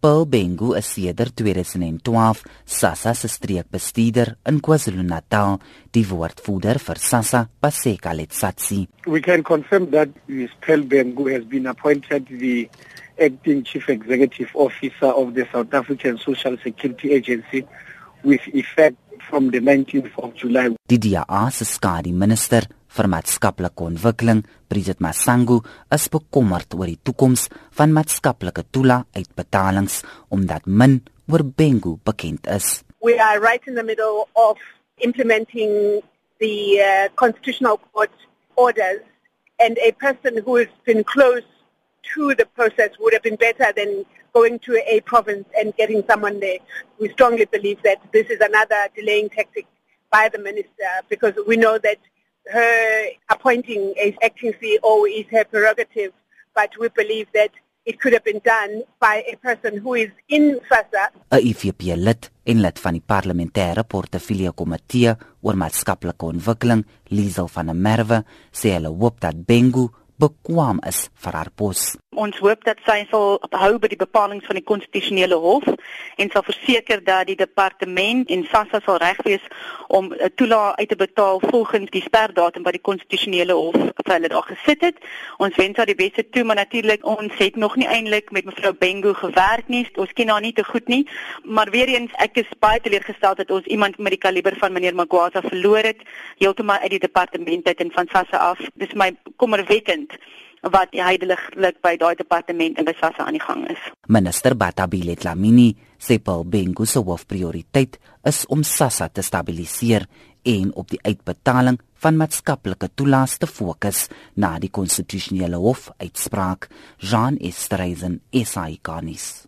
Paul Bengu is sedert 2012 SASSA se streekbestuurder in KwaZulu-Natal, die woordvoerder vir SASSA, Paseka Letsatsi. We can confirm that Ms. Paul Bengu has been appointed the acting chief executive officer of the South African Social Security Agency with effect from the 19th of July. Die DA se skadu minister vir maatskaplike ontwikkeling, Bridget Masangu, is bekommerd oor die toekoms van maatskaplike toela uitbetalings omdat min oor Bengu bekend is. We are right in the middle of implementing the uh, constitutional court orders and a person who has been close to the process would have been better than going to a province and getting someone there. We strongly believe that this is another delaying tactic by the minister because we know that her appointing a acting CEO is her prerogative, but we believe that it could have been done by a person who is in SASSA. 'n IFP lid en lid van die parlementêre portefeulje komitee oor maatskaplike ontwikkeling, Liesel van der Merwe, sê hulle hoop dat Bengu bekwam is vir haar pos. Ons hoop dat sy sal hou by die bepalinge van die konstitusionele hof en sal verseker dat die departement en SASSA sal reg wees om 'n toelaag uit te betaal volgens die sperdatum wat die konstitusionele hof vir hulle daar gesit het. Ons wens haar die beste toe, maar natuurlik ons het nog nie eintlik met mevrou Bengu gewerk nie. Ons ken haar nie te goed nie, maar weer eens ek is baie teleurgesteld dat ons iemand met die kaliber van meneer Magwaza verloor het heeltemal uit die departement uit en van SASSA af. Dis my kommerwekkend wat heidelik by daai departement in Besasa aan die gang is. Minister Batabile Dlamini sê Paul Bengu se hoofprioriteit is om Sassa te stabiliseer en op die uitbetaling van maatskaplike toelaas te fokus na die konstitusionele hof uitspraak Jean Estreisen SAICanis